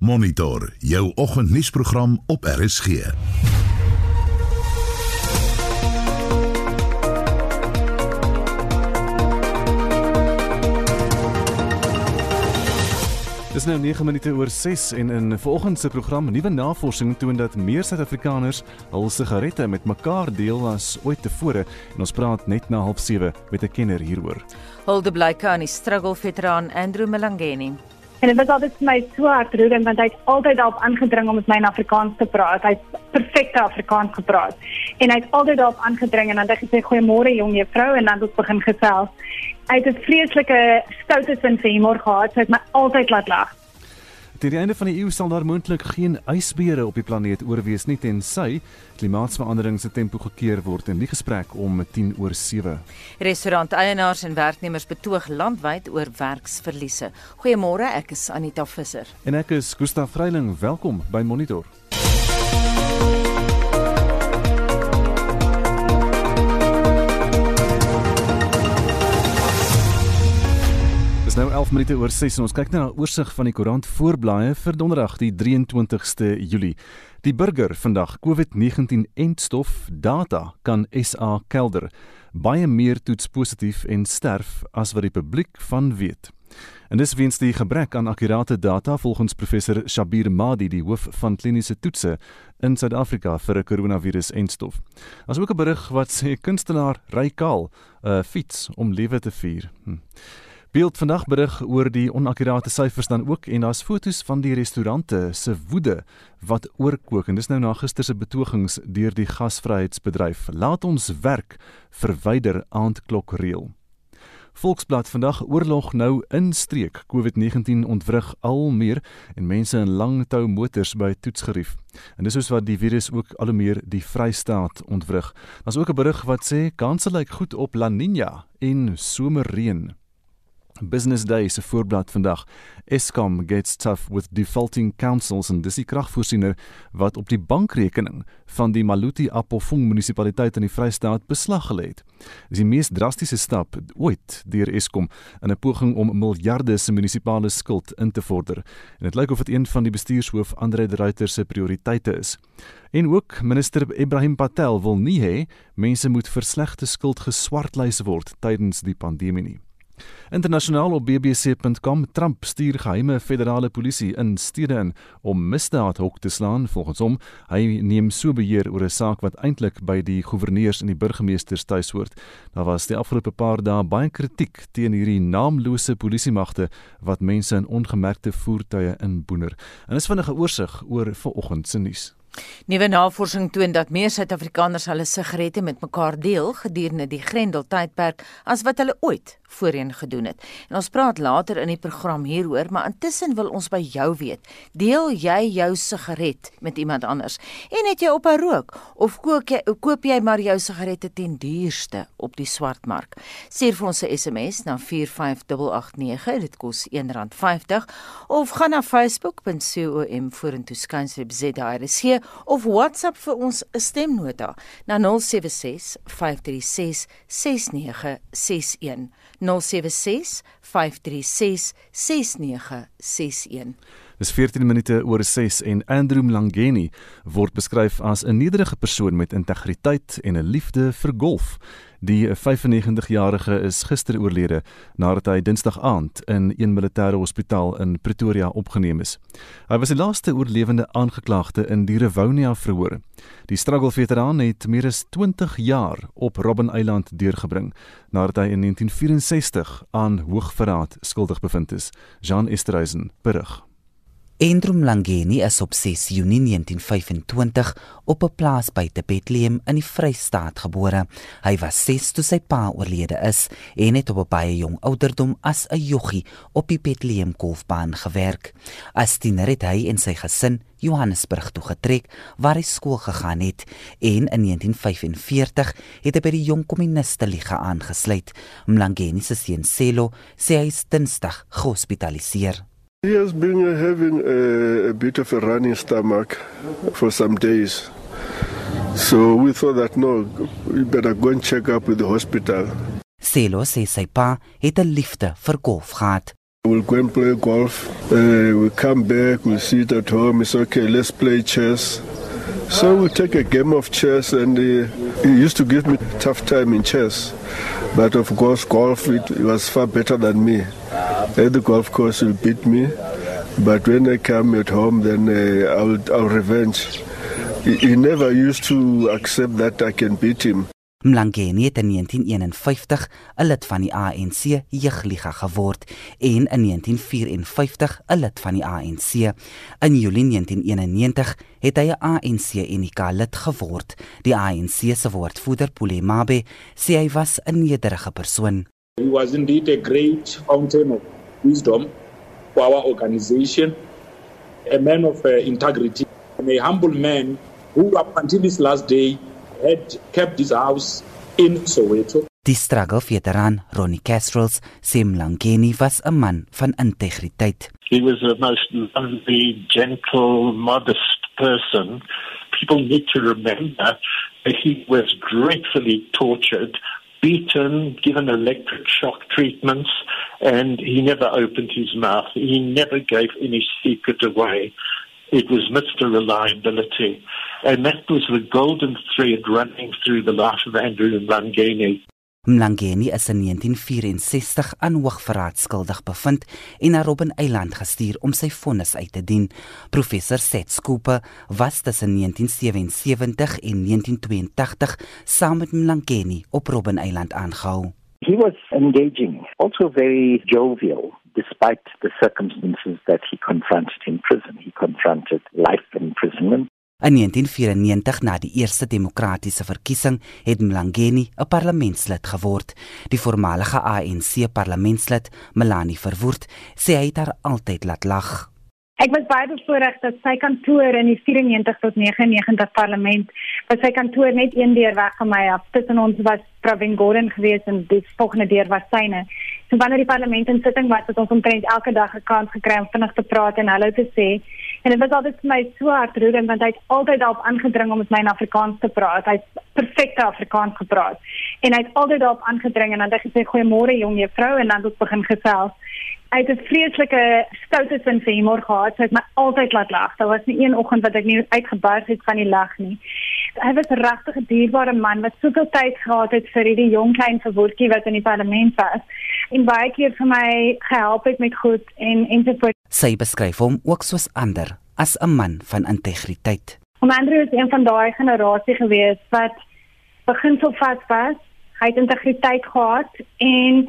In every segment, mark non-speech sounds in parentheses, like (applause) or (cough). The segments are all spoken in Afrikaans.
Monitor jou oggendnuusprogram op RSG. Dis nou 9 minute oor 6 en in vanoggend se program nuwe navorsing toon dat meer Suid-Afrikaners hul sigarette met mekaar deel as ooit tevore en ons praat net na 07:30 met 'n kenner hieroor. Hulde blyke aan die struggle veteraan Andrew Melangeni. En dit was altyd vir my so hartroerend want hy het altyd daarop aangedring om met my in Afrikaans te praat. Hy het perfekte Afrikaans gepraat. En hy het altyd daarop aangedring en dan het hy gesê goeiemôre jong juffrou en dan het ons begin gesels. Hy het 'n vreeslike stoute sin vir humor gehad. Hy het my altyd laat lag. Teen die einde van die eeu sal daar moontlik geen ysbere op die planeet oorwees nie tensy klimaatsverandering se tempo gekeer word in die gesprek om 10 oor 7. Restauranteienaars en werknemers betoog landwyd oor werksverliese. Goeiemôre, ek is Anita Visser. En ek is Gustaf Vreiling. Welkom by Monitor. Nou 11 minute oor 6 en ons kyk nou na 'n oorsig van die koerant voorblaaie vir Donderdag die 23ste Julie. Die burger vandag COVID-19 entstof data kan SA kelder. Baie meer toets positief en sterf as wat die publiek van weet. En dis weens die gebrek aan akkurate data volgens professor Shabir Madi, die hoof van kliniese toetse in Suid-Afrika vir 'n koronavirus entstof. As ook 'n berig wat sê kunstenaar ry kaal 'n uh, fiets om lewe te vier. Hm. Beeld vandag berig oor die onakkurate syfers dan ook en daar's fotos van die restaurante se woede wat oorkook en dis nou na gister se betogings deur die gasvryheidsbedryf. Laat ons werk verwyder aandklokreël. Volksblad vandag oorlog nou in streek. COVID-19 ontwrig al meer en mense in lang tou motors by toetsgerief. En dis soos wat die virus ook al meer die Vrystaat ontwrig. Daar's ook 'n berig wat sê kanse lyk goed op La Niña en somerreën. Business Day se voorblad vandag. Eskom gets tough with defaulting councils en dis die kragvoorsiener wat op die bankrekening van die Maluti Apofung munisipaliteit in die Vrystaat beslag gelê het. Dis die mees drastiese stap ooit deur Eskom in 'n poging om miljarde se munisipale skuld in te vorder. En dit lyk of dit een van die bestuurshoof Andre de Ruyter se prioriteite is. En ook minister Ibrahim Patel wil nie hê mense moet vir slegte skuld geswartlys word tydens die pandemie nie. Internasionaal op bbc.com Trump stuur geheime federale polisie in stede in om misdaad hok te slaan volgens hom. Hy neem so beheer oor 'n saak wat eintlik by die goewerneurs en die burgemeesters tuis hoort. Daar was die afgelope paar dae baie kritiek teen hierdie naamlose polisiemagte wat mense in ongemerkte voertuie inboener. En is vinnige oorsig oor vanoggend se nuus. Nuwe navorsing toon dat meer Suid-Afrikaners hulle sigarette met mekaar deel gedurende die Grendeltydperk as wat hulle ooit voorheen gedoen het. En ons praat later in die program hieroor, maar intussen wil ons by jou weet, deel jy jou sigaret met iemand anders? En het jy op 'n rook of kook jy koop jy maar jou sigarette ten duurste op die swartmark? Stuur vir ons 'n SMS na 45889, dit kos R1.50 of gaan na facebook.com vorentoe skynstreep ZRC of WhatsApp vir ons 'n stemnota na 076 536 6961. 076 536 6961. Dis 14 minute oor 6 en Andrew Mlangeni word beskryf as 'n nederige persoon met integriteit en 'n liefde vir golf. Die 95-jarige is gister oorlede nadat hy Dinsdag aand in een militêre hospitaal in Pretoria opgeneem is. Hy was die laaste oorlewende aangeklaagde in die Rivonia verhoor. Die struggle veteraan het meer as 20 jaar op Robben Eiland deurgebring nadat hy in 1964 aan hoogverraad skuldig bevind is. Jean Esterhuizen berig. Endrum Langeni is op 6 Junie 1925 op 'n plaas buite Bethlehem in die Vrystaat gebore. Hy was 6 toe sy pa oorlede is en het op 'n baie jong ouderdom as 'n joggie op die Bethlehem golfbaan gewerk. As tiener het hy en sy gesin Johannesburg toe getrek waar hy skool gegaan het en in 1945 het hy by die Jong Kommuniste Liga aangesluit. Mlangeni se seun Selo sê hy is Dinsdag gehospitaliseer. He has been having a, a bit of a running stomach for some days. So we thought that no, we better go and check up with the hospital. Selo sê sy pa het 'n liefde vir golf gehad. We'll go and play golf. Uh, we come back, we sit at home. It's okay, let's play chess. So we take a game of chess, and uh, he used to give me a tough time in chess. But of course, golf it, was far better than me. At the golf course, will beat me. But when I come at home, then uh, I'll, I'll revenge. He, he never used to accept that I can beat him. Mlangeni het in 1951 'n lid van die ANC jeugliga geword en in 1954 'n lid van die ANC. In Julie 1991 het hy 'n ANC Unika lid geword. Die ANC se woordvoerder Pulemabe sê hy was 'n nederige persoon. He was indeed a great fountain of wisdom for our organization, a man of uh, integrity, and a humble man who up until his last day had kept his house in Soweto. Die struggle veteran Ronnie Castrolls sê Mlangeni was 'n man van integriteit. He was a most lovely, gentle, modest person. People need to remember that he was gratefully tortured, beaten, given electric shock treatments, and he never opened his mouth. He never gave any secret away. It was Mr. Reliability. And that was the golden thread running through the life of Andrew Mlangeni. Mlangeni is in 1964 aan hoogverraad skuldig bevind en na Robben Eiland gestuur om sy vonnis uit te dien. Professor Setskope was tussen 1977 en 1982 saam met Mlangeni op Robben Eiland aangehou. He was engaging, also very jovial, despite the circumstances that he confronted in prison. He confronted life imprisonment. In 1994 na die eerste demokratiese verkiesing het Mlangeni 'n parlementslid geword. Die voormalige ANC parlementslid, Melanie Verwoerd, sê hy het haar altyd laat lag. Ek was baie bevoorreg dat sy kantoor in die 94 tot 99 parlement, was sy kantoor net een deur weg van my af. Tussen ons was Pravin Gordhan geweest en die volgende deur was syne. So wanneer die parlement in sitting was, het ons omtrent elke dag 'n kans gekry om vinnig te praat en hallo te sê. En dit was altyd vir my so hartroerend want hy het altyd daarop aangedring om met my in Afrikaans te praat. Hy het perfekte Afrikaans gepraat. En hy het altyd daarop aangedring en dan het hy gesê goeiemôre jong juffrou en dan het ons begin gesels. Hy het 'n vreeslike stoute sin vir humor gehad. Hy het my altyd laat lag. Daar was nie een oggend wat ek nie uitgebars het van die lag nie. Hy was regtig 'n dierbare man wat soveel tyd gehad het vir hierdie jong klein verwoordjie wat in die parlement was en baie keer vir my gehelp het met goed en en so voort. Sy beskryf hom ook soos ander as 'n man van integriteit. Om Andrew is een van daai generasie gewees wat beginselvas was. Hy het integriteit gehad en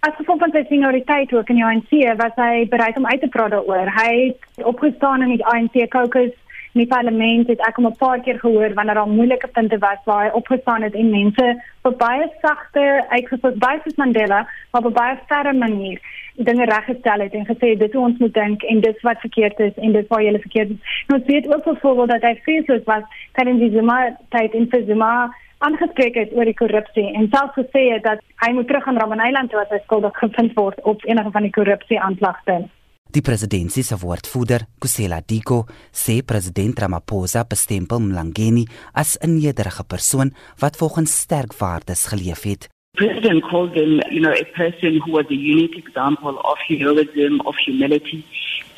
as gevolg van sy senioriteit ook in die ANC was hy bereid om uit te praat daaroor. Hy het opgestaan in die ANC caucus in die parlement het ek hom 'n paar keer gehoor wanneer daar moeilike punte was waar hy opgestaan het en mense op baie sagte uitgesit baie soos Mandela maar op baie ferme manier dinge reggestel het en gesê dit hoe ons moet dink en dit wat verkeerd is en dit waar jy verkeerd is. Nou ons weet ook byvoorbeeld dat hy vreesloos was tydens die Zuma tyd in Zuma aangespreek het oor die korrupsie en selfs gesê het dat hy moet terug aan Robben Island toe as hy skuldig gevind word op enige van die korrupsie aanklagte. Die presidentsie se woordvoerder, Kusela Diko, sê president Ramaphosa bestempel Mlangeni as 'n nederige persoon wat volgens sterk waardes geleef het. President called him, you know, a person who was a unique example of heroism, of humility,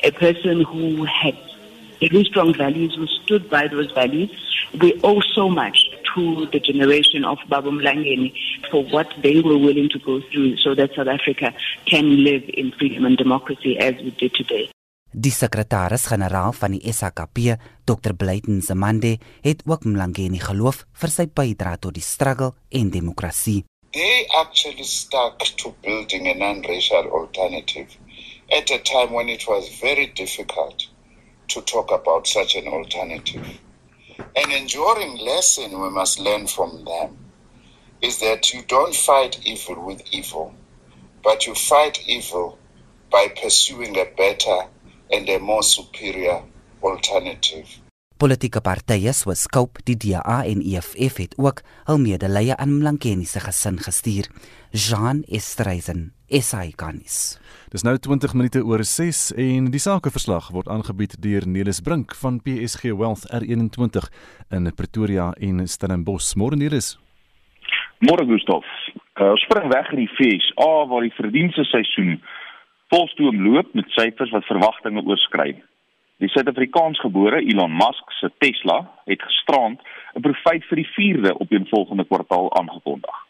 a person who had very strong values, who stood by those values. We owe so much to the generation of Babu Mlangeni for what they were willing to go through so that South Africa can live in freedom and democracy as we did today. Die sekretaris-generaal van die SAKP, Dr. Blyden Zamande, het ook Mlangeni geloof vir sy bydrae tot die struggle en demokrasie. They actually stuck to building a non-racial alternative at a time when it was very difficult to talk about such an alternative. An enduring lesson we must learn from them is that you don't fight evil with evil, but you fight evil by pursuing a better and a more superior alternative. Politieke partye soos Scope, die DA en EFF het ook hul medelee aan Mlankeni se gesin gestuur. Jean Estreisen, SAICanis. Dis nou 20 minute oor 6 en die sakeverslag word aangebied deur Nelis Brink van PSG Wealth R21 in Pretoria en Stellenbosch. Môre Nelis. Môre Gustaf. Uh, spring weg in die FSA waar die verdienste seisoen Volstoom loop met syfers wat verwagtinge oorskry. Die Suid-Afrikaansgebore Elon Musk se Tesla het gisterand 'n profit vir die 4de op 'n volgende kwartaal aangekondig.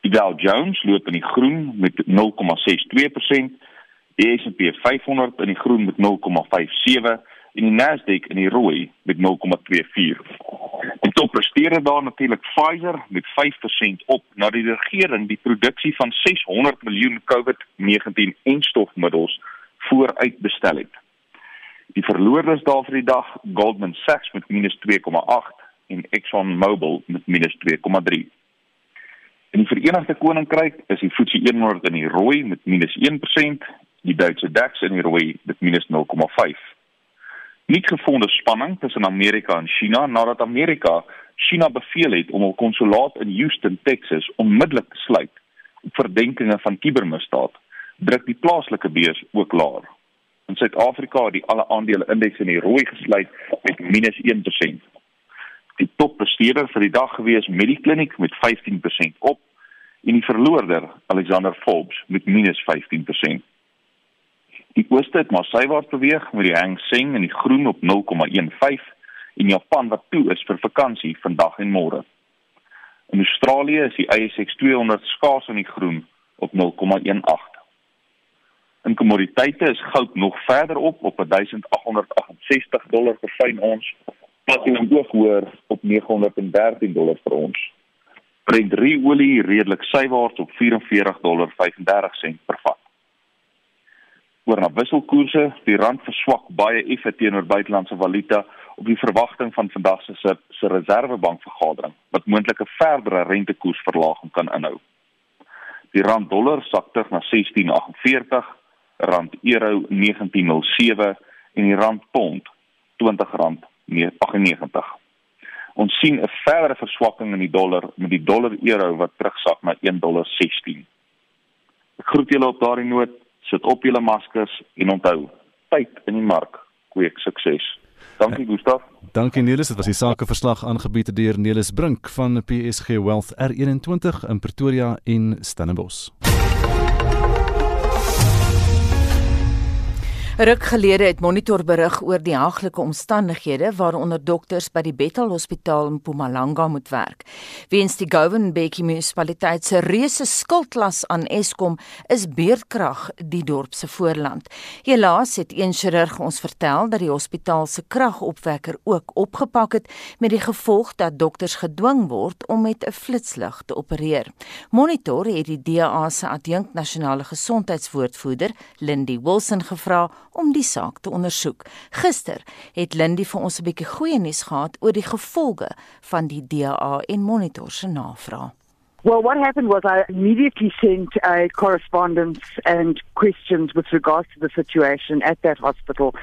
Die Dow Jones loop in die groen met 0,62%, die S&P 500 in die groen met 0,57 en die Nasdaq in die rooi met 0,24. Die toppresteerder daar natuurlik Pfizer met 5% op na die regering die produksie van 600 miljoen COVID-19 enstofmiddels vooruitbestel het. Die verloorders daar vir die dag Goldman Sachs met -2,8 en ExxonMobil met -2,3. In die Verenigde Koninkryk is die FTSE 100 in die rooi met -1%, die Duitse DAX in die rooi met -0,5 nie gevonde spanning tussen Amerika en China nadat Amerika China beveel het om hul konsulaat in Houston, Texas onmiddellik te sluit op verdenkinge van kubermisdaad, druk die plaaslike beurs ook laer. In Suid-Afrika het die alle aandele indeks in die rooi gesluit met -1%. Die toppresteerder vir die dag gewees Mediclinic met 15% op en die verloorder Alexander Forbes met -15%. Die ooste het maar sywaarts beweeg met die Hang Seng in die groen op 0,15 en Japan wat toe is vir vakansie vandag en môre. In Australië is die ASX 200 skaars in die groen op 0,18. In kommoditeite is goud nog verder op op 1868 dollar per fyn ons, platinum ook hoër op 913 dollar per ons. Brent olie redelik sywaarts op 44 dollar 35 sent per vat oor na wisselkoerse. Die rand verswak baie effe teenoor buitelandse valuta op die verwagting van vandag se se reservebank vergadering wat moontlik 'n verdere rentekoersverlaging kan inhou. Die rand dollar sak terug na 16.48, rand euro 19.07 en die rand pond R20.98. Ons sien 'n verdere verswakking in die dollar met die dollar euro wat terugsak na 1.16. Ek groet julle op daardie noot sit op julle maskers en onthou, tyd in die mark kweek sukses. Dankie Gustaf. Dankie Nelis, dit was die sakeverslag aangebied deur Nelis Brink van PSG Wealth R21 in Pretoria en Stellenbosch. Ruk gelede het Monitor berig oor die haglike omstandighede waaronder dokters by die Bethel Hospitaal in Mpumalanga moet werk. Weens die Govan Bay munisipaliteit se reuse skuldlas aan Eskom is beerdkrag die dorp se voorland. Helaas het een chirurg ons vertel dat die hospitaal se kragopwekker ook opgepak het met die gevolg dat dokters gedwing word om met 'n flitslig te opereer. Monitor het die DA se adjunkt nasionale gesondheidswoordvoerder Lindy Wilson gevra om die saak te ondersoek. Gister het Lindy vir ons 'n bietjie goeie nuus gehad oor die gevolge van die DA en Monitor se navraag. Well, what happened was I immediately sent a correspondence and questions with regards to the situation at that hospital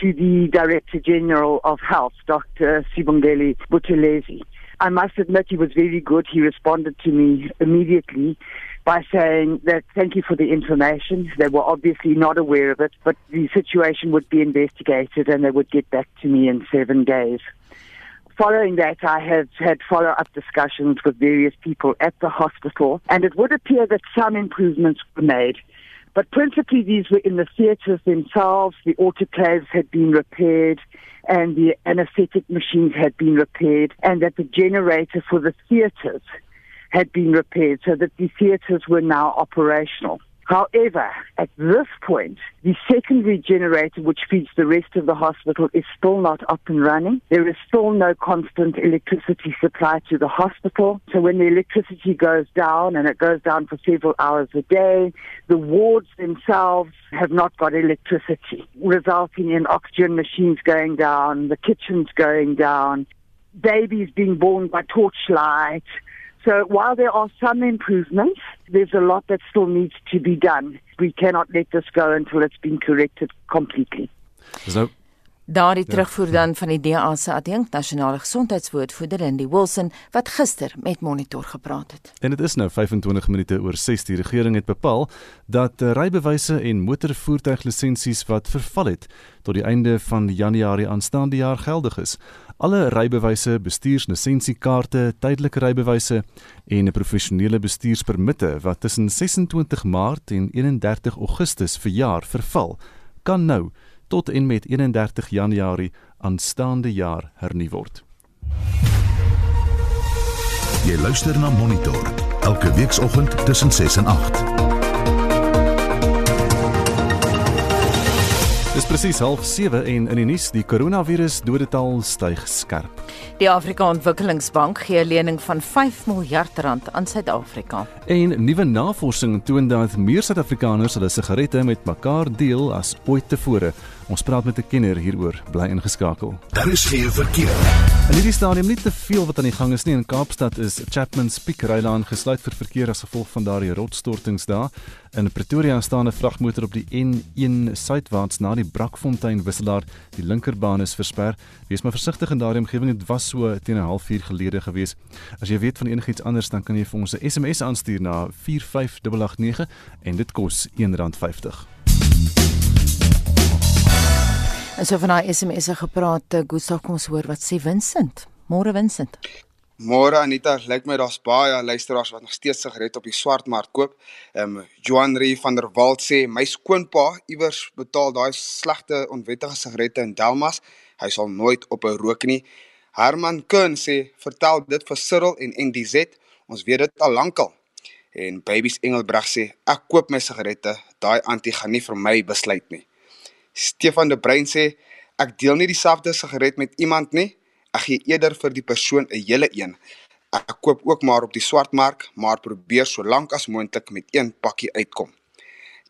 to the Director General of Health, Dr. Sibongeli Buthelezi. I must admit he was very good. He responded to me immediately by saying that thank you for the information. They were obviously not aware of it, but the situation would be investigated and they would get back to me in seven days. Following that, I have had follow up discussions with various people at the hospital, and it would appear that some improvements were made. But principally, these were in the theatres themselves. The autoclaves had been repaired and the anesthetic machines had been repaired, and that the generator for the theatres had been repaired so that the theatres were now operational. However, at this point, the secondary generator, which feeds the rest of the hospital, is still not up and running. There is still no constant electricity supply to the hospital. So when the electricity goes down, and it goes down for several hours a day, the wards themselves have not got electricity, resulting in oxygen machines going down, the kitchens going down, babies being born by torchlight, So while there are some improvements, there's a lot that still needs to be done. We cannot let this go until it's been corrected completely. So Daardie ja. terugvoer dan van die DA se adjunkt nasionale gesondheidswoordvoerder Lindy Wilson wat gister met Monitor gepraat het. En dit is nou 25 minute oor 6 die regering het bepaal dat eh, rybewyse en motorvoertuiglisensies wat verval het tot die einde van Januarie aanstaande jaar geldig is. Alle rybewyse, bestuurslisensiekaarte, tydelike rybewyse en 'n professionele bestuurspermitte wat tussen 26 Maart en 31 Augustus verjaar verval, kan nou tot en met 31 Januarie aanstaande jaar hernu word. Jy luister na Monitor elke weekoggend tussen 6 en 8. Dis presies 07:30 en in die nuus die koronavirus dodetal styg skerp. Die Afrika Ontwikkelingsbank gee 'n lening van 5 miljard rand aan Suid-Afrika. En nuwe navorsing toon dat meer Suid-Afrikaners hulle sigarette met mekaar deel as ooit tevore. Ons praat met 'n kenner hieroor, bly ingeskakel. Daar is geen verkeer. In hierdie stadium nie te veel wat aan die gang is nie in Kaapstad is Chapman's Peak Rylaan gesluit vir verkeer as gevolg van daardie rotsstortings daar. In Pretoria staan 'n vragmotor op die N1 suidwaarts na die Brakfontein wisselaar. Die linkerbaan is versper. Wees maar versigtig in daardie omgewing. Dit was so teen 'n halfuur gelede gewees. As jy weet van enigiets anders, dan kan jy vir ons 'n SMS aanstuur na 45889 en dit kos R1.50. En so van daai SMS'e gepraat, eh, Gustav kom ons hoor wat sê Vincent. Môre Vincent. Môre Anita, lyk my daar's baie luisteraars wat nog steeds sigaret op die swartmark koop. Ehm um, Johan Ree van der Walt sê my skoonpa iewers betaal daai slegte onwettige sigarette in Delmas. Hy sal nooit op 'n rook nie. Herman Kun sê vertel dit vir Cyril en NDZ. Ons weet dit al lankal. En Babies Engelbreg sê ek koop my sigarette, daai anti gaan nie vir my besluit nie. Stefan de Bruin sê ek deel nie dieselfde sigaret met iemand nie ek gee eerder vir die persoon 'n hele een. Ek koop ook maar op die swartmark, maar probeer so lank as moontlik met een pakkie uitkom.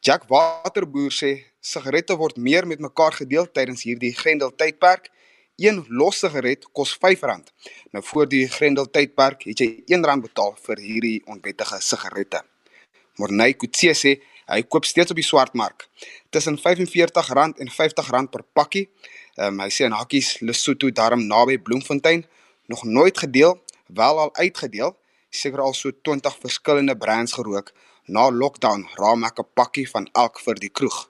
Jack Waterboer sê sigarette word meer met mekaar gedeel tydens hierdie Grendel tydperk. Een los sigaret kos R5. Nou voor die Grendel tydperk het jy R1 betaal vir hierdie onwettige sigarette. Morney Kutse sê hy koop steeds op die swartmark tussen R45 en R50 per pakkie. Ehm um, hy sê in hakkies Lesotho daarom naby Bloemfontein nog nooit gedeel, wel al uitgedeel, seker al so 20 verskillende brands gerook. Na lockdown raam ek 'n pakkie van elk vir die kroeg.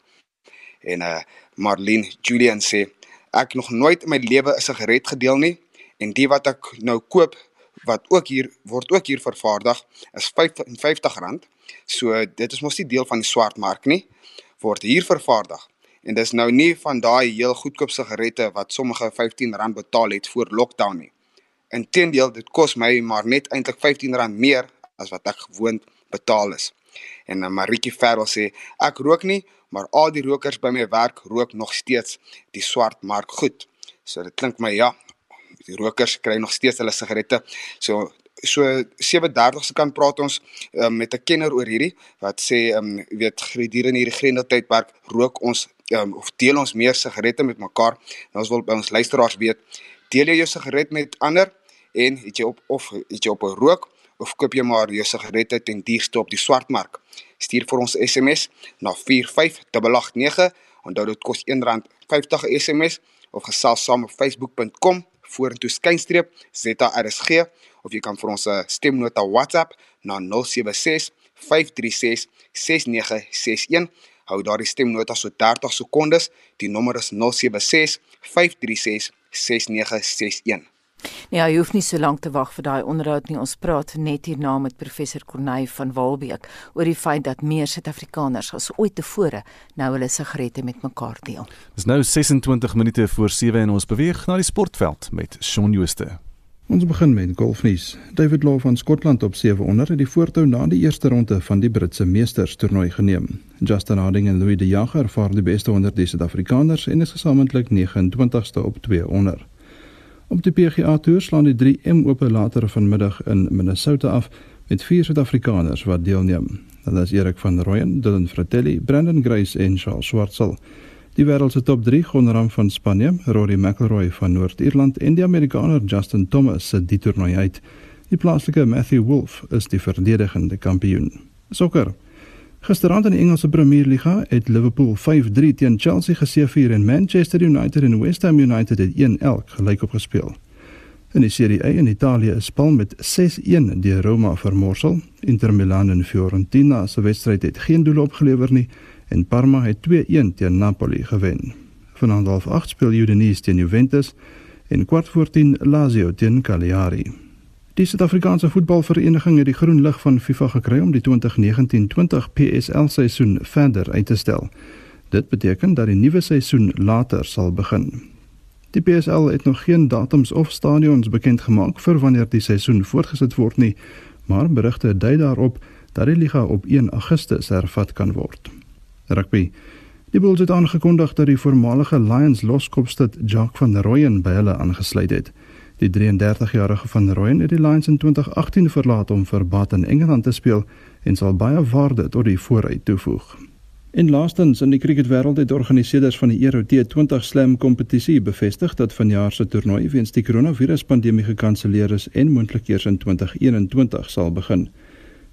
En uh Marlene Julian sê ek nog nooit in my lewe 'n sigaret gedeel nie en die wat ek nou koop wat ook hier word ook hier vervaardig is R55. So dit is mos nie deel van die swartmark nie word hier vervaardig En dis nou nie van daai heel goedkoop sigarette wat sommige R15 betaal het voor lockdown nie. Inteendeel, dit kos my maar net eintlik R15 meer as wat ek gewoond betaal is. En uh, Maritjie Ferrel sê ek rook nie, maar al die rokers by my werk rook nog steeds die swart mark goed. So dit klink my ja, die rokers kry nog steeds hulle sigarette. So so 7:30 se kant praat ons um, met 'n kenner oor hierdie wat sê ehm um, weet gedurende hierdie grendeltydperk rook ons um, of deel ons meer sigarette met mekaar. Nou ons wil by ons luisteraars weet, deel jy jou sigaret met ander en het jy op of het jy op 'n rook of koop jy maar jou sigarette ten duurste op die swartmark? Stuur vir ons SMS na 45889. Onthou dit kos R1.50 'n SMS of gesels saam op facebook.com vorentoe skynstreep ZRSG of jy kan vir ons 'n stemnota WhatsApp na 076 536 6961 hou daardie stemnota so 30 sekondes. Die nommer is 076 536 6961. Ja, jy hoef nie so lank te wag vir daai onderhoud nie. Ons praat net hierna met professor Corneille van Walbeek oor die feit dat meer Suid-Afrikaners as ooit tevore nou hulle sigarette met mekaar deel. Dis nou 26 minute voor 7 en ons beweeg na die sportveld met Shaun Jooste. Ons begin met golfnuus. David Law van Skotland op 7 onder het die voortou na die eerste ronde van die Britse Meesters toernooi geneem. Justin Harding en Louis De Jager vaar die beste onder die Suid-Afrikaners en is gesamentlik 29ste op 2 onder. Op die PGA Tour slaan die 3M Ope later vanmiddag in Minnesota af met vier Suid-Afrikaners wat deelneem. Hulle is Erik van Rooyen, Dylan Fratelli, Brandon Grace en Charles Schwartzel. Die wêreld se top 3 gondram van Spanje, Rory McIlroy van Noord-Ierland en die Amerikaner Justin Thomas se die toernooi uit. Die plaaslike Matthew Wolff is die verdedigende kampioen. Sokker. Gisterand in die Engelse Premier Liga het Liverpool 5-3 teen Chelsea geseëvier en Manchester United en West Ham United het 1-1 gelyk opgespeel. In die Serie A in Italië is Spal met 6-1 deur Roma vermorsel. Inter Milan en Fiorentina se wedstryd het geen doel opgelewer nie en Parma het 2-1 teen Napoli gewen. Vanaand half 8 speel Udinese teen Juventus en kwart voor 10 Lazio teen Cagliari. Die Suid-Afrikaanse voetbalvereniging het die groen lig van FIFA gekry om die 2019-20 PSL seisoen verder uit te stel. Dit beteken dat die nuwe seisoen later sal begin. Die PSL het nog geen datums of stadions bekend gemaak vir wanneer die seisoen voortgesit word nie, maar berigte dui daarop dat die liga op 1 Augustus hervat kan word. Rugby. Die Bulls het aangekondig dat die voormalige Lions loskopstud Jacques van Rooyen by hulle aangesluit het. Die 33-jarige van Rooyen het die Lions in 2018 verlaat om vir Bath in Engeland te speel en sal baie waarde tot die vooruit toevoeg. En laastens in die cricketwêreld het organiseerders van die Euro T20 Slam kompetisie bevestig dat vanjaar se toernooi weens die koronaviruspandemie gekanselleer is en moontlik eers in 2021 sal begin.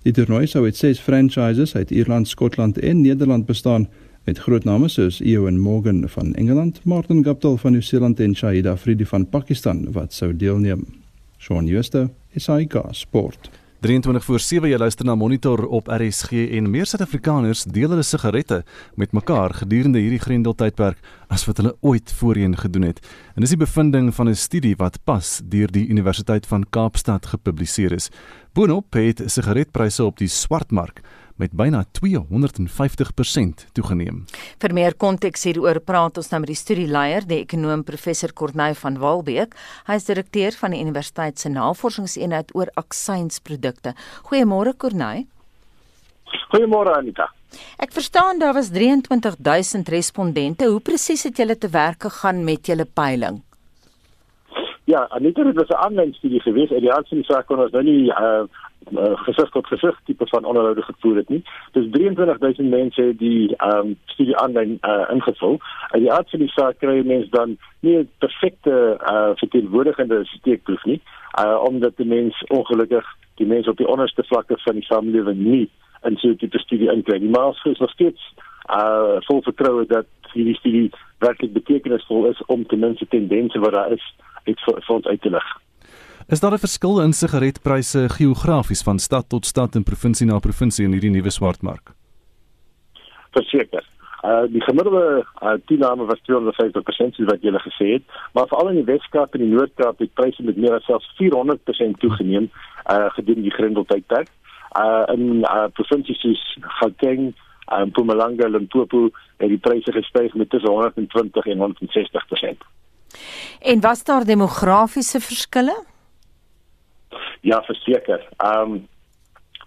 Die toernooi sou uit 6 franchises uit Ierland, Skotland en Nederland bestaan met groot name soos Ewan Morgan van Engeland, Martin Guptill van Nieu-Seeland en Shahid Afridi van Pakistan wat sou deelneem. Shaun Schuster, SAK Sport. 23 voor 7 jy luister na Monitor op RSG en meer Suid-Afrikaners deel hulle sigarette met mekaar gedurende hierdie Grendeltydperk as wat hulle ooit voorheen gedoen het. En dis die bevinding van 'n studie wat pas deur die Universiteit van Kaapstad gepubliseer is. Boonop het sigaretpryse op die swartmark met byna 250% toegeneem. Vir meer konteks hieroor praat ons nou met die studieleier, die ekonom professor Corneil van Walbeek. Hy is direkteur van die universiteit se navorsingseenheid oor aksiensprodukte. Goeiemôre Corneil. Goeiemôre Anita. Ek verstaan daar was 23000 respondente. Hoe presies het julle te werk gegaan met julle peiling? Ja, Anita, dit was 'n aanlyn studie geweest. Die aansien saak kon ons nou nie uh, uh, gesig tot gesig tipe van onderhoude gevoer het nie. Dis 23000 mense die ehm um, studie aanlyn uh, ingevul. En die aard van die saak kry mense dan nie 'n perfekte uh, verteenwoordigende steekproef nie, uh, omdat die mense ongelukkig die mense op die onderste vlakke van die samelewing nie in so 'n tipe studie inkry nie. Maar ons is nog steeds uh vol vertroue dat hierdie studie werklik betekenisvol is om ten minste tendense wat daar is, iets vir, vir ons uit te lig. Is daar 'n verskil in sigaretpryse geografies van stad tot stad en provinsie na provinsie in hierdie nuwe swartmark? Verseker. Uh die gemiddelde uh, toename was 250% soos wat jy gele gesê het, maar veral in die Weskaap en die Noord-Kaap het pryse met meer as selfs 400% toegeneem uh gedurende die grendeltydperk. Uh in uh provinsies soos Gauteng, uh, Mpumalanga en Limpopo het die pryse gestyg met tussen 120 en 160%. En was daar demografiese verskille? Ja, verseker. Ehm um,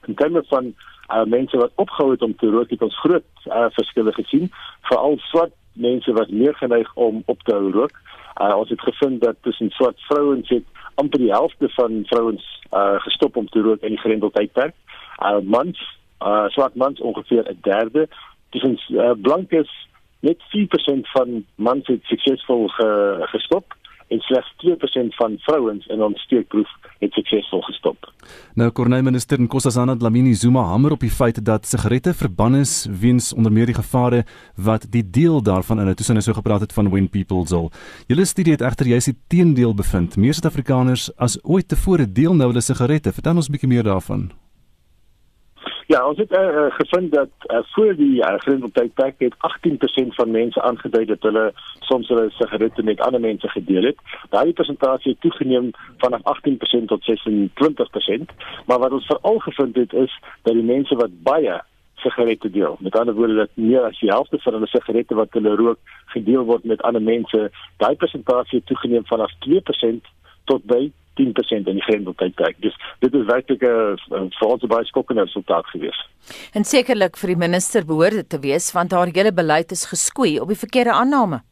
in terme van uh, mense wat opgehou het om te rook, het ons groot uh, verskille gesien, veral swart mense wat meer geneig om op te hou rook. Uh, ons het gevind dat tussen swart vrouens het amper die helfte van vrouens uh, gestop om te rook in die grendeltydperk. Uh, mans, uh, swart mans ongeveer 'n derde. Tussen uh, blankes net 4% van mans het suksesvol ge, gestop en slegs 2% van vrouens in ons steekproef het suksesvol gestop. Nou Kornei minister Nkosazana Dlamini Zuma hamer op die feit dat sigarette verban is weens onder meer die gevare wat die deel daarvan in het sy nou so gepraat het van when people zal. Julle studie het egter juist die teendeel bevind. Meer Suid-Afrikaners as ooit tevore deel nou hulle sigarette. Vertel ons 'n bietjie meer daarvan. Ja, ons het uh, gevind dat uh, voor die uh, grendeltydperk het 18% van mense aangedui dat hulle soms hulle sigarette met ander mense gedeel het. Daardie persentasie het toegeneem vanaf 18% tot 26%, maar wat ons veral gevind het is dat die mense wat baie sigarette deel, met ander woorde dat meer as die helfte van hulle sigarette wat hulle rook gedeel word met ander mense, daai persentasie het toegeneem vanaf 2% tot by 10% in die grendeltydperk. Dus dit is werklik 'n vir ons baie skokkende resultaat gewees. En sekerlik vir die minister behoort dit te wees want haar hele beleid is geskoei op die verkeerde aanname.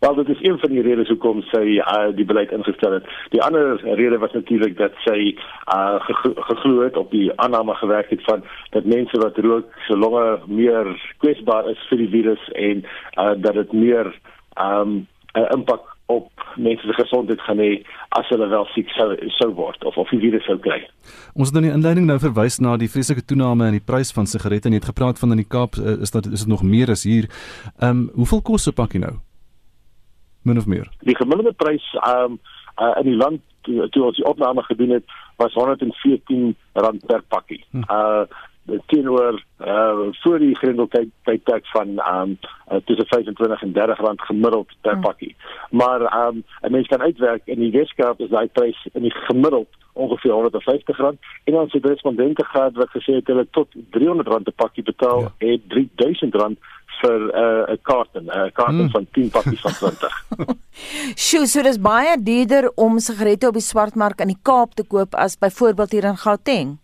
Wel dit is een van die redes hoekom sy uh, die beleid ingestel het. Die ander rede was natuurlik dat sy uh, geglo het op die aanname gewerk het van dat mense wat rook so lange meer kwesbaar is vir die virus en uh, dat dit meer um, 'n impak op mense se gesondheid gaan hê as hulle wel siek sou sou word of of die virus sou kry. Ons het in die inleiding nou verwys na die vreeslike toename in die prys van sigarette en jy het gepraat van in die Kaap eh, is dit is dit nog meer as hier. Ehm um, hoeveel kos 'n pakkie nou? Min of meer. Die gemiddelde prys ehm um, uh, in die land toe, toe ons die opname gedoen het was 114 rand per pakkie. Hm. Uh teenoor uh voor die grendeltyd tydperk van um uh, tussen 25 en 30 rand gemiddeld per hmm. pakkie. Maar um 'n mens kan uitwerk in die Weskaap is daai prys in die gemiddeld ongeveer 150 rand en ons het respondente gehad wat gesê het hulle tot 300 rand per pakkie betaal ja. en 3000 rand vir 'n uh, kaart 'n uh, kaart hmm. van 10 pakkies van 20. (laughs) Sjoe, so dis baie duurder om sigarette op die swartmark in die Kaap te koop as byvoorbeeld hier in Gauteng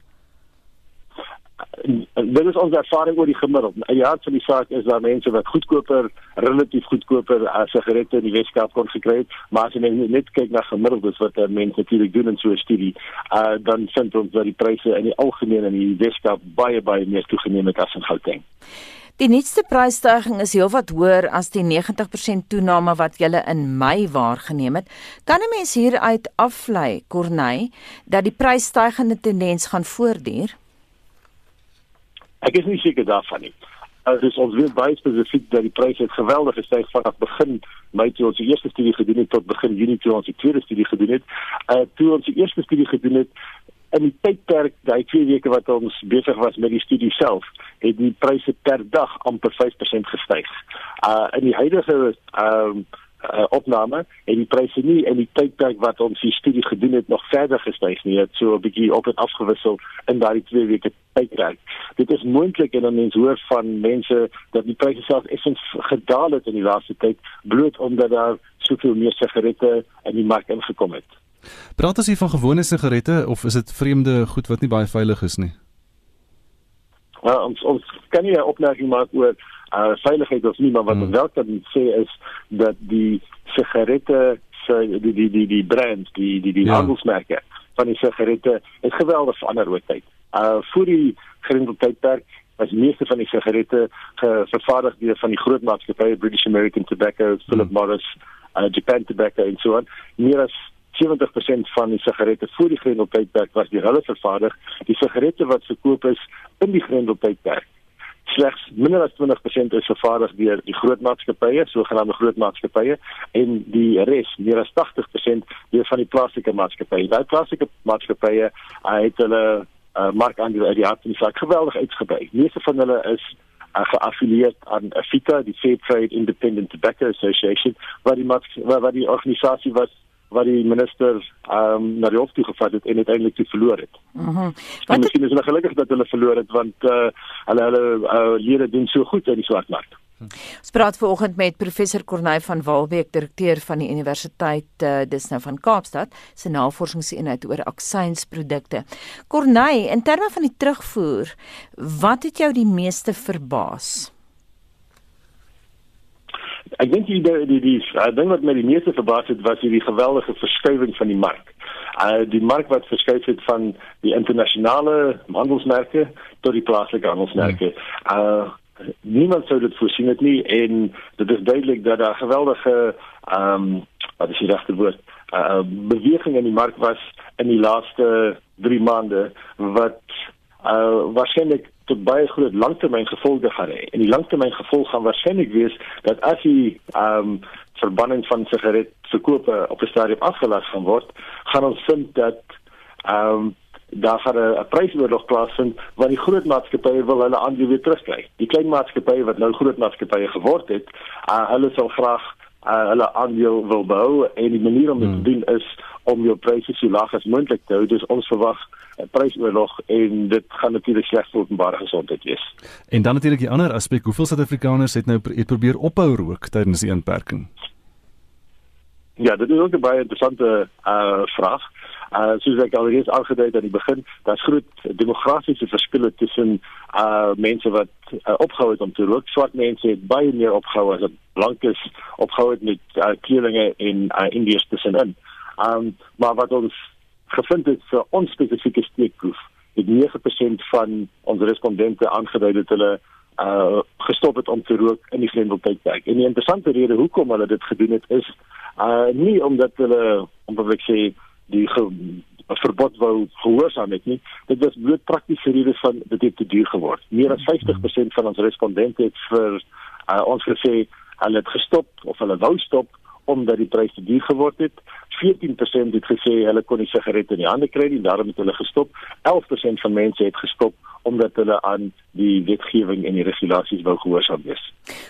dit is ons ervaring oor die gemiddeld. Die hart van die saak is dat mense wat goedkoper, relatief goedkoper as sigarette in die Weskaap kon gekry het, maar as jy net kyk na gemiddeldes wat mense natuurlik doen in so 'n studie, uh, dan vind ons dat die pryse in die algemeen in die Weskaap baie baie meer toegeneem het as in Gauteng. Die nuutste prysstygings is heelwat hoër as die 90% toename wat julle in Mei waargeneem het. Kan 'n mens hieruit aflei, Corneille, dat die prysstygende tendens gaan voortduur? Ek is nie seker daarvan nie. Uh, ons weet baie spesifiek dat die pryse het geweldig gestyg vanaf begin Mei toe ons die eerste studie gedoen het tot begin Junie toe ons die tweede studie gedoen het. Uh toe ons die eerste studie gedoen het in die tydperk daai twee weke wat ons besig was met die studie self, het die pryse per dag amper 5% gestyg. Uh in die huidige ehm uh, uh, opname en die pryse nie in die tydperk wat ons die studie gedoen het nog verder gestyg nie het so 'n bietjie op en afgewissel in daardie twee weke tydperk. Dit is moontlik en dan mens hoor van mense dat die pryse self effens gedaal het in die laaste tyd bloot omdat daar soveel meer sigarette in die mark ingekom het. Praat as jy van gewone sigarette of is dit vreemde goed wat nie baie veilig is nie? Ja, ons ons kan nie 'n opmerking maak oor uh veiligheid of nie, maar wat hmm. wel kan sê is dat die sigarette se die die die die brand, die die die ja. handelsmerke van die sigarette is geweldig verander oor tyd. Uh voor die grendeltydperk was meeste van die sigarette vervaardig deur van die groot maatskappye British American Tobacco, Philip hmm. Morris, uh, Japan Tobacco en so aan. Meer as 70% van die sigarette voor die grendeltydperk was die hulle vervaardig. Die sigarette wat verkoop is in die grendeltydperk slegs minder as 20% is vervaardig deur die groot maatskappye, sogenaamde groot maatskappye en die res, meer as 80% deur van die plaaslike maatskappye. Daai plaaslike maatskappye uh, het hulle uh, markandeel uit die hart van die saak geweldig uitgebrei. Meeste van hulle is uh, geaffilieerd aan AFITA, die Fair Trade Independent Tobacco Association, wat die wat die organisasie was wat die minister ehm um, na die hof toe gevat het en uiteindelik toe verloor het. Mhm. Mm wat is hulle gelukkig dat hulle verloor het want eh uh, hulle hulle uh, lede doen so goed in die swartmark. Ons praat vanoggend met professor Corneil van Waalbeek, direkteur van die Universiteit uh, dis nou van Kaapstad, se navorsingseenheid oor aksiensprodukte. Corneil, in terme van die terugvoer, wat het jou die meeste verbaas? Ek dink die die die, die ding wat my die meeste verbaas het was hierdie geweldige verskuiwing van die mark. Uh die mark wat verskuif het van die internasionale handelsmerke tot die plaaslike handelsmerke. Uh niemand sou dit voorsien het nie en dit is duidelik dat daar geweldige ehm um, wat is die regte woord? Uh beweging in die mark was in die laaste 3 maande wat uh waarskynlik tot baie groot langtermyn gevolge gaan hê. En die langtermyn gevolg gaan waarskynlik wees dat as die ehm um, verbanning van sigaret verkope op 'n stadium afgelas gaan word, gaan ons vind dat ehm um, daar gaan 'n prysoorlog plaasvind want die groot maatskappye wil hulle aandele weer terugkry. Die klein maatskappye wat nou groot maatskappye geword het, uh, hulle sal graag uh, hulle aandeel wil behou en die manier om dit hmm. te doen is om jou pryse so laag as moontlik te hou. Dus ons verwag 'n prysoorlog en dit gaan natuurlik sleg vir openbare gesondheid wees. En dan natuurlik die ander aspek, hoeveel Suid-Afrikaners het nou het probeer ophou rook tydens die inperking? Ja, dit is ook 'n baie interessante uh vraag. Uh soos ek al reeds aangedui het aan die begin, daar's groot demografiese verskille tussen uh mense wat uh, opgehou het om te rook. Swart mense het baie meer opgehou as blankes opgehou het met uh, kleerlinge en uh, Indiërs tussenin. Um maar wat ons gevind het vir ons spesifieke steekproef, het 9% van ons respondente aangedui dat hulle uh gestop het om te rook in die grendeltydperk. En die interessante rede hoekom hulle dit gedoen het is Uh nie omdat hulle omdat ek sê die ge, verbod wou gehoorsaam het nie. Dit was bloot praktiese redes van dit het te duur geword. Meer as 50% van ons respondente het vir uh, ons gesê hulle het gestop of hulle wou stop omdat die prys te duur geword het. 14% het gesê hulle kon nie sigarette in die hande kry nie, daarom het hulle gestop. 11% van mense het gestop omdat hulle aan die wetgewing en die regulasies wou gehoorsaam wees.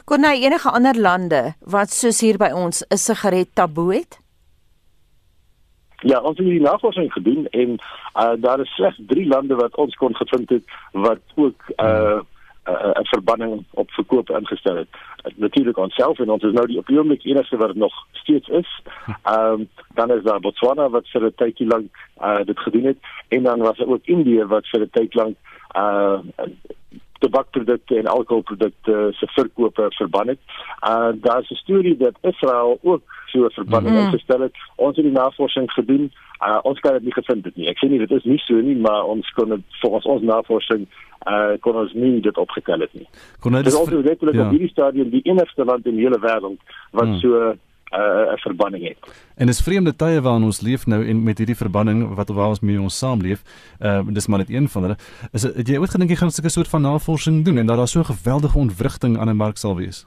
Kon nou enige ander lande wat soos hier by ons 'n sigaret taboe het? Ja, ons het die navorsing gedoen en uh, daar is slegs 3 lande wat ons kon gevind het wat ook uh 'n uh, verbanning op verkoop ingestel het. Uh, Natuurlik onsself en ons is nou die op oomblik enigste wat nog steeds is. Ehm um, dan is daar Botswana wat vir 'n tydjie lank uh dit gedoen het en dan was daar ook Indië wat vir 'n tyd lank uh tabakprodukte en alkoholprodukte se verkope verban het. Uh daar's 'n storie dat Israel ook so 'n verbanning mm. ingestel het. Ons het die navorsing gedoen. Uh ons kan dit nie gevind het nie. Ek sê nie dit is nie so nie, maar ons kon dit volgens ons navorsing uh kon ons nie dit opgetel het nie. Kon dit is also letterlik ja. op hierdie stadium die enigste land in die hele wêreld wat mm. so 'n uh, verbanning het. En is vreemde tye waarin ons leef nou en met hierdie verbanning wat waar ons mee ons saamleef, uh dis maar net een van hulle. Is het jy ooit gedink jy gaan 'n soort van navorsing doen en dat daar so 'n geweldige ontwrigting aan 'n mark sal wees?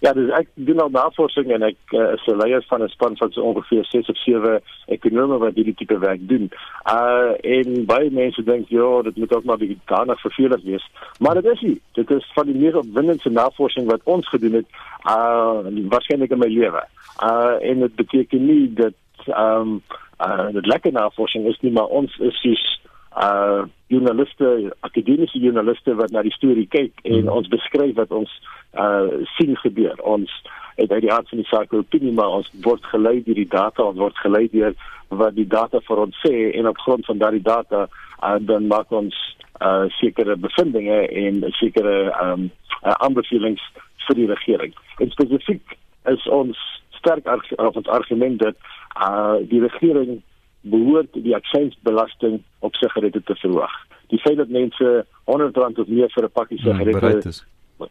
Ja, dus ek doen al navorsing en ek uh, is 'n leier van 'n span van so ongeveer 6 of 7 ekonome wat hierdie tipe werk doen. Uh en baie mense dink ja, dit moet ook maar bietjie daarna vervelig wees, maar dit is nie. Dit is van die mees opwindende navorsing wat ons gedoen het uh waarskynlik in my lewe. Uh en dit beteken nie dat ehm um, uh dit lekker navorsing is nie, maar ons is soos uh journaliste, akademiese journaliste wat na die storie kyk en mm. ons beskryf wat ons uh sien gebeur. Ons het uit die aard van die saak opinie maar ons word gelei deur die data, ons word gelei deur wat die data vir ons sê en op grond van daardie data uh, dan maak ons uh sekere bevindinge en sekere um uh, aanbevelings vir die regering. En spesifiek is ons sterk op ons argument dat uh die regering behoort die aksiesbelasting op sigarette te verhoog. Die feit dat mense 100 rand of meer vir 'n pakkie hmm, sigarette bereid is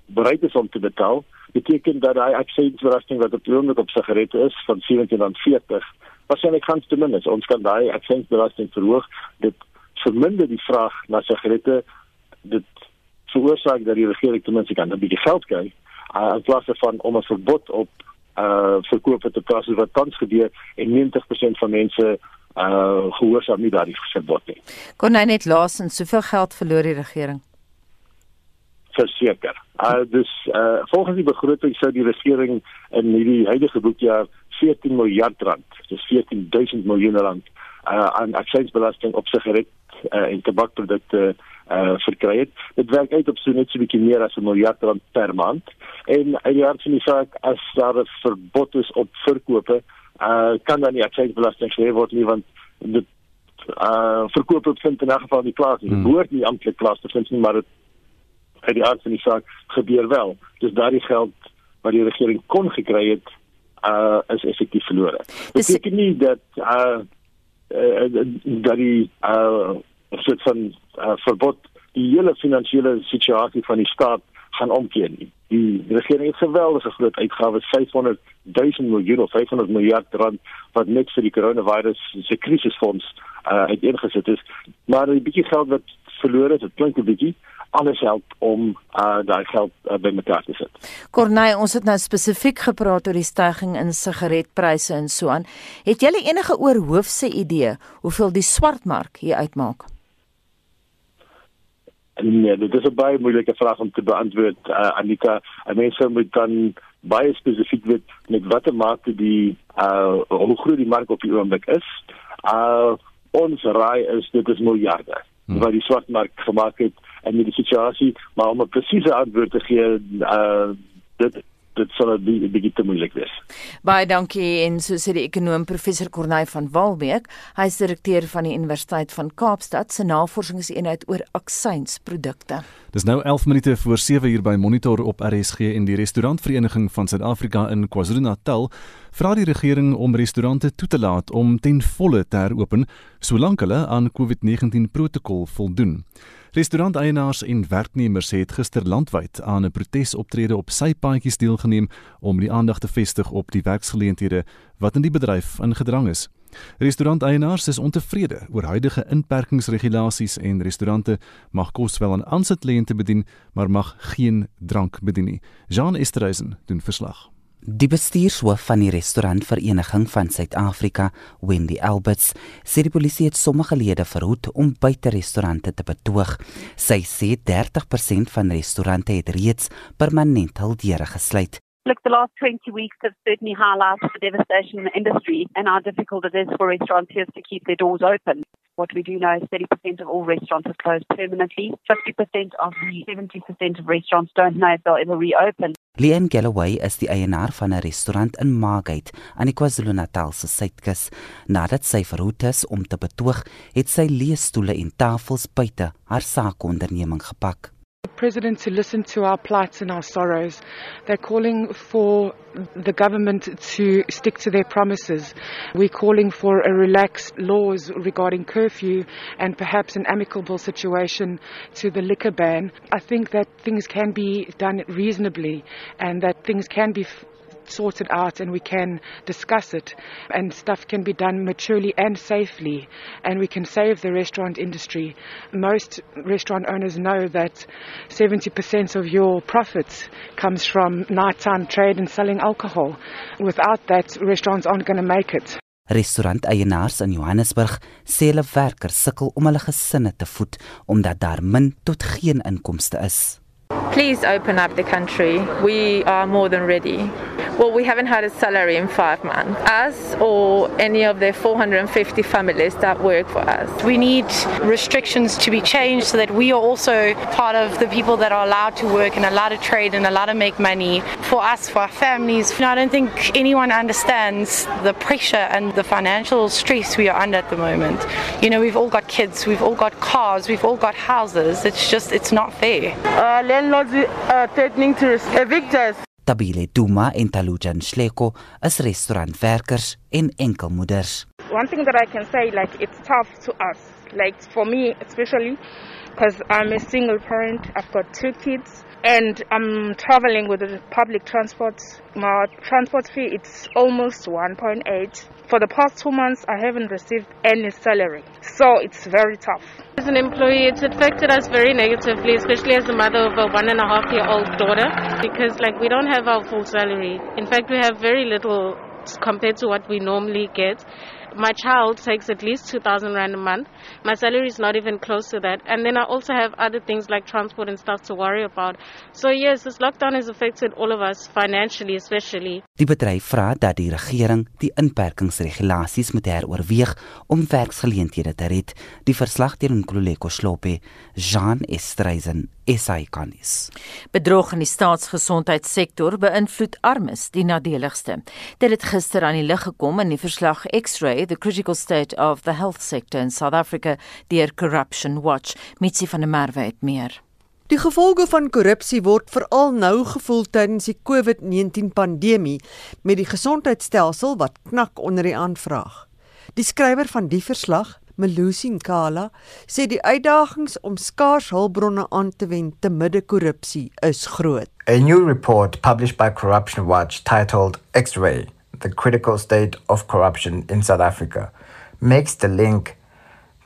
bereid is om te betaal, beteken dat daai aksiesbelasting wat op die oomblik op sigarette is van 17.40 waarskynlik gaan te min is. Ons kan daai aksiesbelasting verhoog. Dit verminder die vraag na sigarette. Dit veroorsaak dat die regering ten minste kan 'n bietjie geld kry uh, in plaas van om 'n verbod op uh verkoop te plaas wat tans gebeur en 90% van mense uh gehoorsaam nie daardie verbod nie. Kon hy net laasens soveel geld verloor die regering? Verseker. Uh dus uh volgens die begroting sou die regering in hierdie huidige boekjaar 14 miljard rand, dis 14000 miljoen rand uh aan aksiesbelasting op sigaret uh, en tabakprodukte uh verkry het. Dit werk uit op so net so 'n bietjie meer as 'n miljard rand per maand. En uit die aard van die saak as daar 'n verbod is op verkope uh kan dan nie aksiesbelasting gehef word nie want dit uh verkoop het vind in 'n geval nie plaas nie. Dit hmm. behoort nie amptelik plaas te vind nie, maar dit uit die aard van die saak gebeur wel. Dus daardie geld wat die regering kon gekry het uh is effektief verlore. Dit beteken nie dat uh, uh dat die uh soort van uh, verbod die hele finansiële situasie van die staat gaan omkeer nie. Die regering het geweldige groot uitgawes, 500 000 miljoen of 500 miljard rand wat net vir die coronavirus se krisisfonds uh, uiteengesit is. Maar 'n bietjie geld wat verlore is, dit klink 'n bietjie alles help om uh, daai geld uh, bymekaar te sit. Corneille, ons het nou spesifiek gepraat oor die stygings in sigaretpryse en so aan. Het jy enige oorhoofse idee hoeveel die swartmark hier uitmaak? Nee, dit is 'n baie moeilike vraag om te beantwoord, uh, Anita. Mense moet dan baie spesifiek weet met watter mate die uh hoe groot die mark op die oomblik is. Uh ons raai is dit is miljarde hmm. wat die swartmark gemaak het en met die situasie, maar om 'n presiese antwoord te gee, uh dit dit sal 'n bietjie te moeilik wees. Baie dankie en so sê die ekonom professor Corneil van Walbeek, hy is direkteur van die Universiteit van Kaapstad se navorsingseenheid oor aksiensprodukte. Dis nou 11 minute voor 7 uur by Monitor op RSG en die restaurantvereniging van Suid-Afrika in KwaZulu-Natal vra die regering om restaurante toe te laat om ten volle te heropen solank hulle aan COVID-19 protokol voldoen. Restauranteienaars en werknemers het gister landwyd aan 'n protesoptrede op sypaadjies deelgeneem om die aandag te vestig op die werksgeleenthede wat in die bedryf ingedrang is. Restauranteienaars is ontevrede oor huidige inperkingsregulasies en restaurante mag kos wel aan aansitlente bedien, maar mag geen drank bedien nie. Jean Esterhuizen doen verslag. Die bestuurshoof van die restaurantvereniging van Suid-Afrika, Wendy Alberts, sê die polisie het sommige lede verhoed om buite restaurante te betoog. Sy sê 30% van restaurante het reeds permanent hul deure gesluit. Look, the last 20 weeks have certainly highlighted the devastation in the industry and how difficult it is for restaurateurs to keep their doors open. What we do know is 30% of all restaurants are closed permanently. 50% of the 70% of restaurants don't know if they'll ever reopen. Leon Galloway is die eienaar van 'n restaurant in Margate aan die KwaZulu-Natal se suidkus. Nadat sy verhoed is om te betoog, het sy leesstoele en tafels buite haar saakonderneming gepak. President to listen to our plights and our sorrows. They're calling for the government to stick to their promises. We're calling for a relaxed laws regarding curfew and perhaps an amicable situation to the liquor ban. I think that things can be done reasonably and that things can be sorted out and we can discuss it and stuff can be done maturely and safely and we can save the restaurant industry. Most restaurant owners know that 70% of your profits comes from nighttime trade and selling alcohol. Without that, restaurants aren't going to make it. Restauranteienaars in Johannesburg sê hulle werkers sukkel om hulle gesinne te voed omdat daar min tot geen inkomste is. Please open up the country. We are more than ready. Well, we haven't had a salary in five months. Us or any of the 450 families that work for us. We need restrictions to be changed so that we are also part of the people that are allowed to work and allowed to trade and allowed to make money for us, for our families. I don't think anyone understands the pressure and the financial stress we are under at the moment. You know, we've all got kids, we've all got cars, we've all got houses. It's just, it's not fair. Uh, landlords are threatening to evict us. Tabile Duma en Talujan Shleko is restaurantwerkers en enkelmoeders. One thing that I can say like it's tough to us. Like for me especially because I'm a single parent, I've got two kids and I'm traveling with the public transport. My transport fee it's almost 1.8. For the past 2 months I haven't received any salary. So it's very tough. As an employee, it's affected us very negatively, especially as a mother of a one and a half year old daughter, because like we don't have our full salary. In fact, we have very little compared to what we normally get. My child takes at least 2,000 Rand a month. My salary is not even close to that. And then I also have other things like transport and stuff to worry about. So, yes, this lockdown has affected all of us financially, especially. Die bedryf vra dat die regering die inperkingsregulasies moet heroorweeg om werksgeleenthede te red. Die verslag deur Nkululeko Slope, Jean Estreisen, SAICanis. Bedrog in die staatsgesondheidssektor beïnvloed armes die nadeligste. Dit het gister aan die lig gekom in die verslag X-ray the critical state of the health sector in South Africa deur Corruption Watch. Mitsi van der Merwe het meer. Die gevolge van korrupsie word veral nou gevoel tydens die COVID-19 pandemie met die gesondheidstelsel wat knak onder die aanvraag. Die skrywer van die verslag, Melusi Nkala, sê die uitdagings om skaars hulpbronne aan te wend te midde korrupsie is groot. A new report published by Corruption Watch titled X-ray: The Critical State of Corruption in South Africa makes the link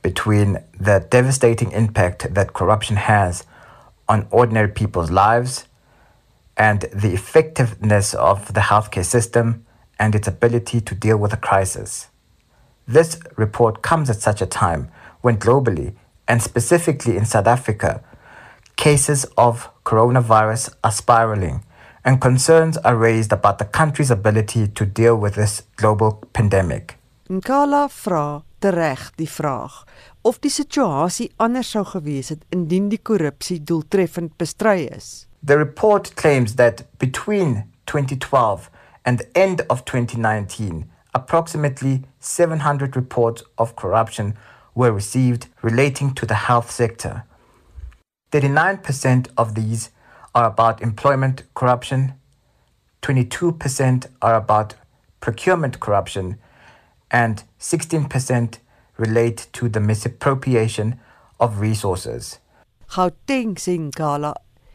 between the devastating impact that corruption has on ordinary people's lives and the effectiveness of the healthcare system and its ability to deal with a crisis. This report comes at such a time when globally, and specifically in South Africa, cases of coronavirus are spiraling and concerns are raised about the country's ability to deal with this global pandemic. Nkala vra tereg die vraag of die situasie anders sou gewees het indien die korrupsie doeltreffend bestry is. The report claims that between 2012 and the end of 2019, approximately 700 reports of corruption were received relating to the health sector. 39% of these are about employment corruption, 22% are about procurement corruption, and 16% relate to the misappropriation of resources. Gauteng Senkala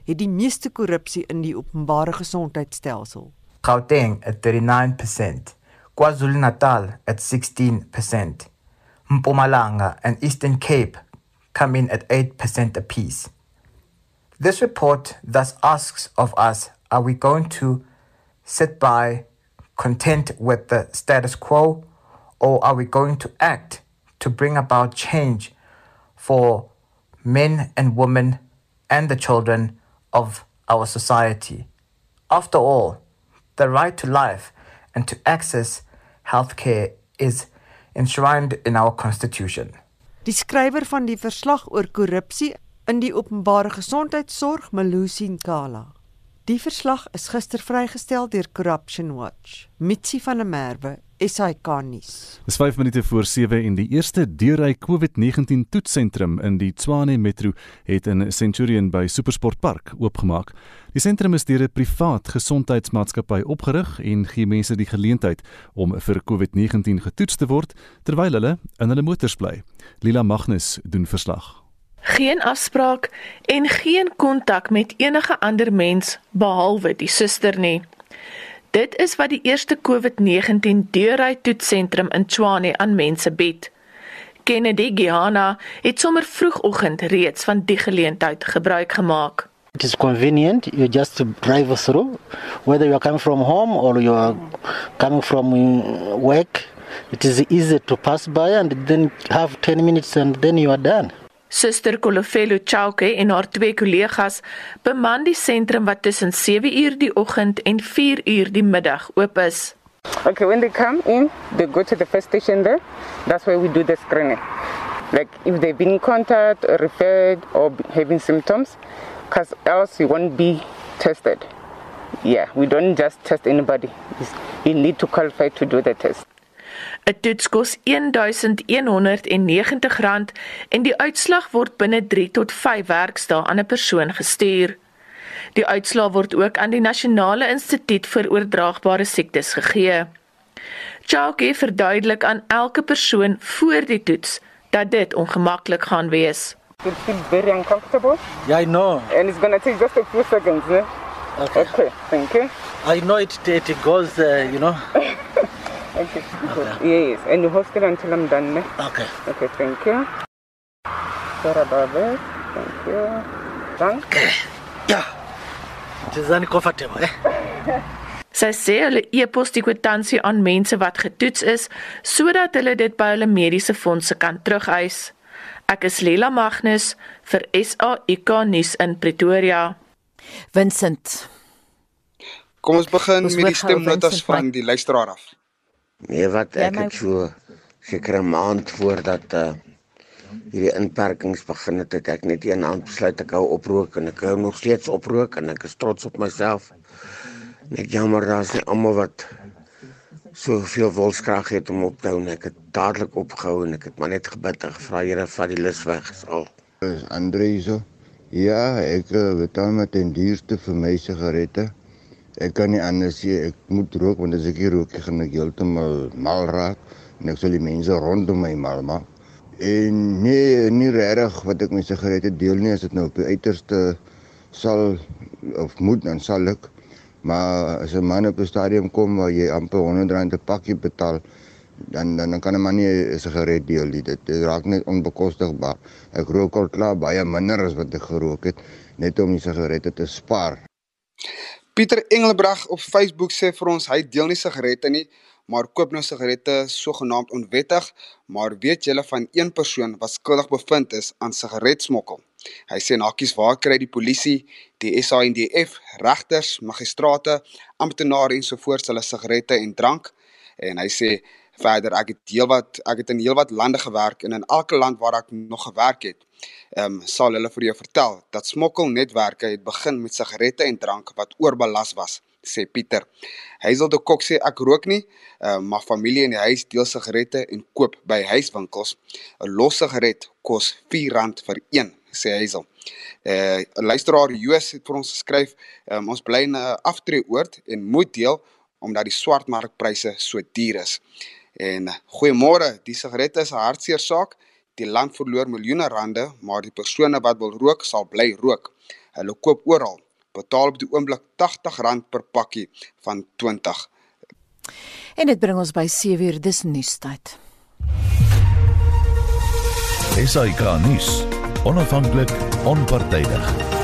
het die meeste korrupsie in die openbare gesondheidstelsel. Gauteng at 39%, KwaZulu-Natal at 16%, Mpumalanga and Eastern Cape come in at 8% apiece. This report thus asks of us are we going to sit by, content with the status quo, or are we going to act to bring about change for men and women and the children of our society? After all, the right to life and to access healthcare is enshrined in our constitution. Die skrywer van die verslag oor korrupsie in die openbare gesondheidsorg, Malusi Nkala. Die verslag is gister vrygestel deur Corruption Watch. Mitsi van der Merwe, SAK nuus. Dis 5 minute voor 7 en die eerste deurry COVID-19 toetsentrum in die Tshwane Metro het in Centurion by Supersport Park oopgemaak. Die sentrum is deur 'n privaat gesondheidsmaatskappy opgerig en gee mense die geleentheid om vir COVID-19 getoets te word terwyl hulle in hulle motors bly. Lila Magnus doen verslag. Geen afspraak en geen kontak met enige ander mens behalwe die suster nie. Dit is wat die eerste COVID-19 deurry toetsentrum in Tshwane aan mense bied. Kennedy Giana het sommer vroegoggend reeds van die geleentheid gebruik gemaak. It is convenient. You just drive through, whether you are coming from home or you are coming from work. It is easy to pass by and then have 10 minutes and then you are done. Suster Kolofelo Chauke en haar twee kollegas beman die sentrum wat tussen 7 uur die oggend en 4 uur die middag oop is. Okay, when they come in, they go to the first station there. That's where we do the screening. Like if they've been in contact or referred or having symptoms, because else you won't be tested. Yeah, we don't just test anybody. You need to qualify to do the test. 'n Toets kos R1190 en die uitslag word binne 3 tot 5 werkdae aan 'n persoon gestuur. Die uitslae word ook aan die Nasionale Instituut vir Oordraagbare Siektes gegee. Chauke verduidelik aan elke persoon voor die toets dat dit ongemaklik gaan wees. It feels very uncomfortable. Yeah, I know. And it's going to take just a few seconds. Eh? Okay. Okay, thank you. I know it it, it goes uh, you know. (laughs) Okay. okay. Yes, and you hold it until I'm done. Ne? Okay. Okay, thank you. Sorry about that. Thank you. Thank. Okay. Ja. Dit is uncomfortable, eh? Sy sê hulle e-pos die kwitansie aan mense wat getoets is sodat hulle dit by hulle mediese fondse kan terugeis. Ek is Lela Magnus vir SAIK nuus in Pretoria. Vincent. Kom ons begin ons met die stemnotas van die luisteraar af. Nee, wat ek het so seker 'n maand voordat uh hierdie inperkings begin het, het ek net een hand besluit ek hou oprook en ek hou nog steeds oprook en ek is trots op myself. Net jammer daar's nie almal wat so veel wilskrag het om op te hou en ek het dadelik opgehou en ek het maar net gebid en gevra Here vat die lus weg al. Is Andre so? Ja, ek eh, betaal met die duurste vir my sigarette. Ek kan nie anders sê ek moet rook want as ek hier rook, gaan ek heeltemal mal raak en ek sal die mense rondom my mal maak. En nee, nie regtig wat ek my sigarette deel nie as dit nou op die uiterste sal of moet dan sal ek. Maar as 'n man op 'n stadium kom waar jy amper 100 rand 'n pakkie betaal, dan dan dan kan 'n man nie 'n sigaret deel nie. Dit, dit raak net onbekostigbaar. Ek rook al klaar baie minder as wat ek gerook het net om die sigarette te spaar. Pieter Engelbreg op Facebook sê vir ons hy deel nie sigarette nie, maar koop nou sigarette sogenaamd onwettig, maar weet julle van een persoon wat skuldig bevind is aan sigaretsmokkel. Hy sê nakies waar kry die polisie, die SANDF, regters, magistrate, amptenare ensovoorts hulle sigarette en drank? En hy sê verder ek het heelwat ek het in heelwat lande gewerk en in elke land waar ek nog gewerk het ehm um, sal hulle vir jou vertel dat smokkelnetwerke het begin met sigarette en drank wat oorbelas was sê Pieter. Hazel de Kok sê ek rook nie, uh, maar familie in die huis deel sigarette en koop by huiswinkels. 'n Los sigaret kos R4 vir een, sê Hazel. Uh, 'n Luisteraar Joos het vir ons geskryf, um, ons bly in 'n aftreeoord en moet deel omdat die swartmarkpryse so duur is. En goeiemôre, die sigarette is 'n hartseer saak. Die land verloor miljoene rande, maar die persone wat wil rook sal bly rook. Hulle koop oral. Betaal op die oomblik R80 per pakkie van 20. En dit bring ons by 7 uur dis nuustyd. SAK nuus. Onafhanklik, onpartydig.